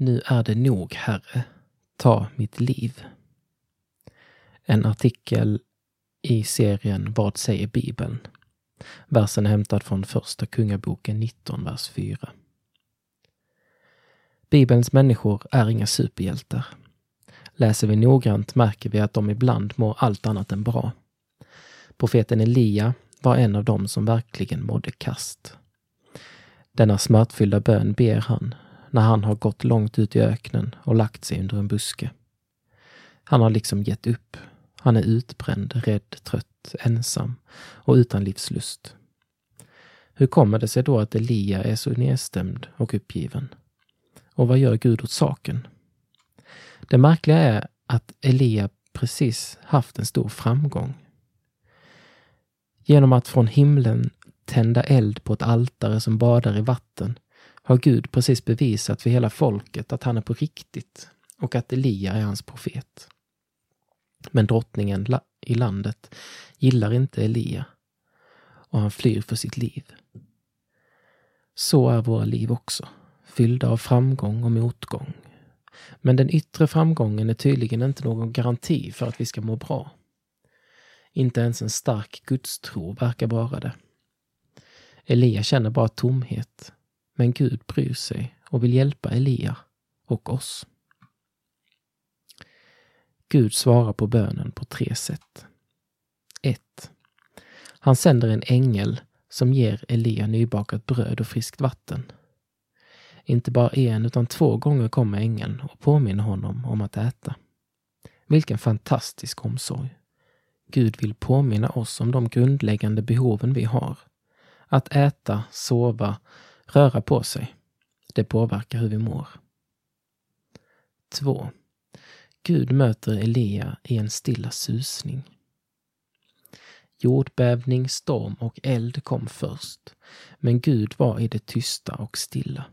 Nu är det nog, Herre. Ta mitt liv. En artikel i serien Vad säger Bibeln? Versen är hämtad från Första Kungaboken 19, vers 4. Bibelns människor är inga superhjältar. Läser vi noggrant märker vi att de ibland mår allt annat än bra. Profeten Elia var en av dem som verkligen mådde kast. Denna smärtfyllda bön ber han när han har gått långt ut i öknen och lagt sig under en buske. Han har liksom gett upp. Han är utbränd, rädd, trött, ensam och utan livslust. Hur kommer det sig då att Elia är så nedstämd och uppgiven? Och vad gör Gud åt saken? Det märkliga är att Elia precis haft en stor framgång. Genom att från himlen tända eld på ett altare som badar i vatten har Gud precis bevisat för hela folket att han är på riktigt och att Elia är hans profet. Men drottningen i landet gillar inte Elia och han flyr för sitt liv. Så är våra liv också, fyllda av framgång och motgång. Men den yttre framgången är tydligen inte någon garanti för att vi ska må bra. Inte ens en stark gudstro verkar vara det. Elia känner bara tomhet, men Gud bryr sig och vill hjälpa Elia och oss. Gud svarar på bönen på tre sätt. 1. Han sänder en ängel som ger Elia nybakat bröd och friskt vatten. Inte bara en utan två gånger kommer ängeln och påminner honom om att äta. Vilken fantastisk omsorg! Gud vill påminna oss om de grundläggande behoven vi har. Att äta, sova, röra på sig. Det påverkar hur vi mår. 2. Gud möter Elia i en stilla susning. Jordbävning, storm och eld kom först, men Gud var i det tysta och stilla.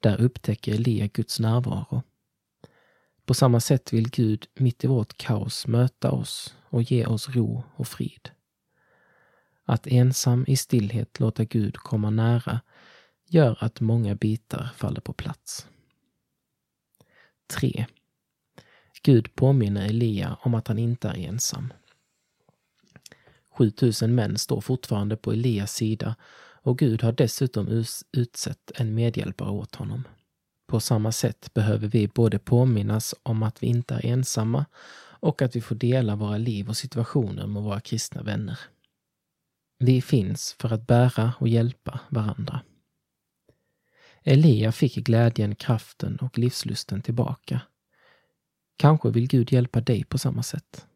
Där upptäcker Elia Guds närvaro. På samma sätt vill Gud mitt i vårt kaos möta oss och ge oss ro och frid. Att ensam i stillhet låta Gud komma nära gör att många bitar faller på plats. 3. Gud påminner Elia om att han inte är ensam. 7000 män står fortfarande på Elias sida och Gud har dessutom utsett en medhjälpare åt honom. På samma sätt behöver vi både påminnas om att vi inte är ensamma och att vi får dela våra liv och situationer med våra kristna vänner. Vi finns för att bära och hjälpa varandra. Elia fick glädjen, kraften och livslusten tillbaka. Kanske vill Gud hjälpa dig på samma sätt.